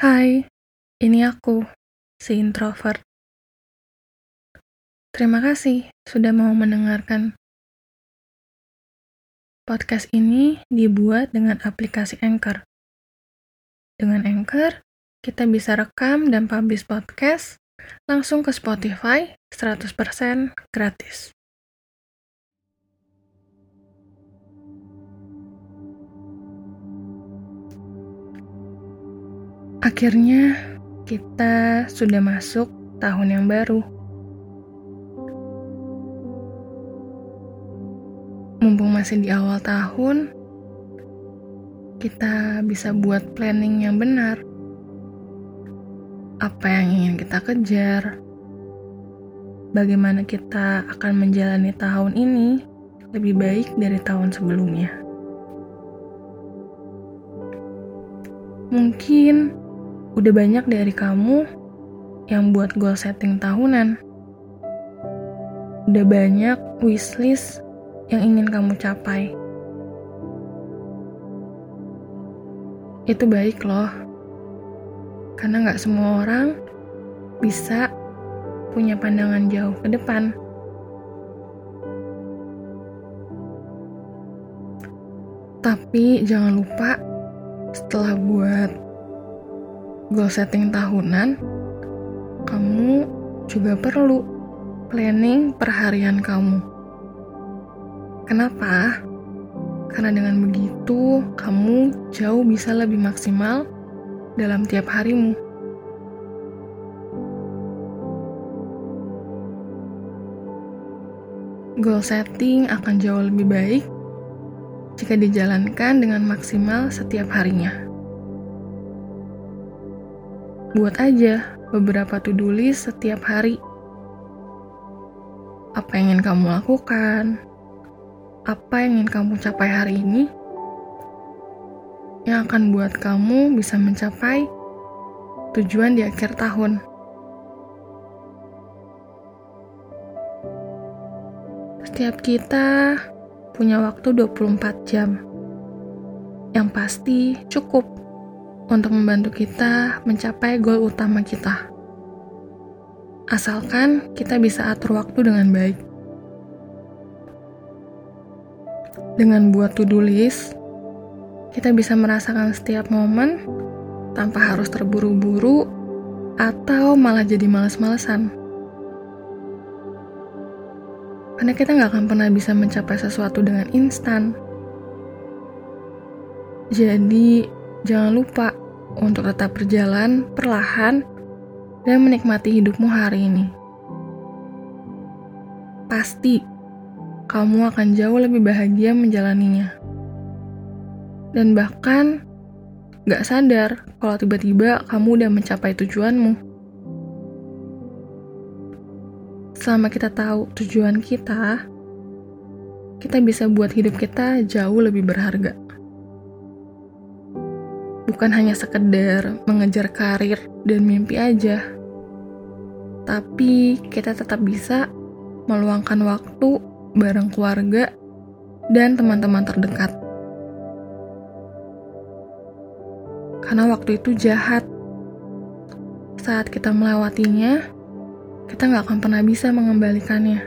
Hai, ini aku, si introvert. Terima kasih sudah mau mendengarkan. Podcast ini dibuat dengan aplikasi Anchor. Dengan Anchor, kita bisa rekam dan publish podcast langsung ke Spotify 100% gratis. Akhirnya, kita sudah masuk tahun yang baru. Mumpung masih di awal tahun, kita bisa buat planning yang benar. Apa yang ingin kita kejar? Bagaimana kita akan menjalani tahun ini lebih baik dari tahun sebelumnya? Mungkin Udah banyak dari kamu yang buat goal setting tahunan. Udah banyak wishlist yang ingin kamu capai. Itu baik loh. Karena gak semua orang bisa punya pandangan jauh ke depan. Tapi jangan lupa setelah buat goal setting tahunan, kamu juga perlu planning perharian kamu. Kenapa? Karena dengan begitu, kamu jauh bisa lebih maksimal dalam tiap harimu. Goal setting akan jauh lebih baik jika dijalankan dengan maksimal setiap harinya. Buat aja beberapa to-do list setiap hari. Apa yang ingin kamu lakukan? Apa yang ingin kamu capai hari ini? Yang akan buat kamu bisa mencapai tujuan di akhir tahun. Setiap kita punya waktu 24 jam. Yang pasti cukup untuk membantu kita mencapai goal utama kita. Asalkan kita bisa atur waktu dengan baik. Dengan buat to-do list, kita bisa merasakan setiap momen tanpa harus terburu-buru atau malah jadi males-malesan. Karena kita nggak akan pernah bisa mencapai sesuatu dengan instan. Jadi, jangan lupa untuk tetap berjalan perlahan dan menikmati hidupmu hari ini. Pasti kamu akan jauh lebih bahagia menjalaninya. Dan bahkan gak sadar kalau tiba-tiba kamu udah mencapai tujuanmu. Selama kita tahu tujuan kita, kita bisa buat hidup kita jauh lebih berharga bukan hanya sekedar mengejar karir dan mimpi aja, tapi kita tetap bisa meluangkan waktu bareng keluarga dan teman-teman terdekat. Karena waktu itu jahat. Saat kita melewatinya, kita nggak akan pernah bisa mengembalikannya.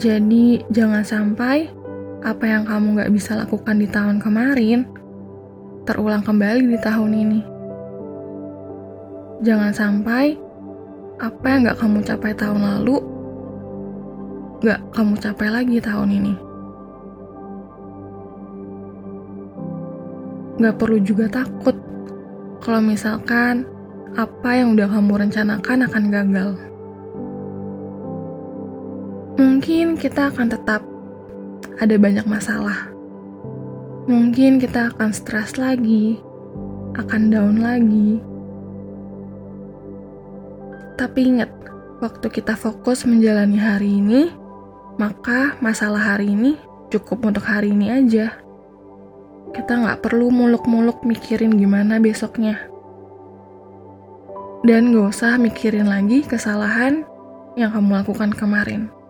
Jadi, jangan sampai apa yang kamu gak bisa lakukan di tahun kemarin terulang kembali di tahun ini. Jangan sampai apa yang gak kamu capai tahun lalu gak kamu capai lagi tahun ini. Gak perlu juga takut kalau misalkan apa yang udah kamu rencanakan akan gagal. Mungkin kita akan tetap ada banyak masalah. Mungkin kita akan stres lagi, akan down lagi. Tapi ingat, waktu kita fokus menjalani hari ini, maka masalah hari ini cukup untuk hari ini aja. Kita nggak perlu muluk-muluk mikirin gimana besoknya. Dan gak usah mikirin lagi kesalahan yang kamu lakukan kemarin.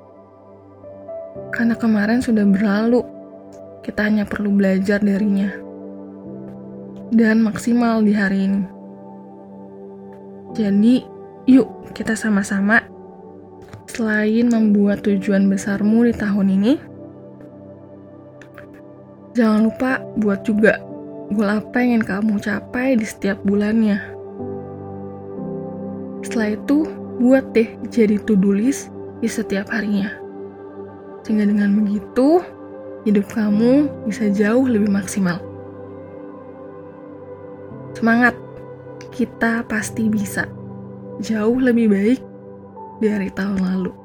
Karena kemarin sudah berlalu, kita hanya perlu belajar darinya. dan maksimal di hari ini. Jadi, yuk kita sama-sama selain membuat tujuan besarmu di tahun ini, jangan lupa buat juga goal apa yang ingin kamu capai di setiap bulannya. Setelah itu, buat deh jadi to-do list di setiap harinya. Sehingga dengan begitu, hidup kamu bisa jauh lebih maksimal. Semangat, kita pasti bisa jauh lebih baik dari tahun lalu.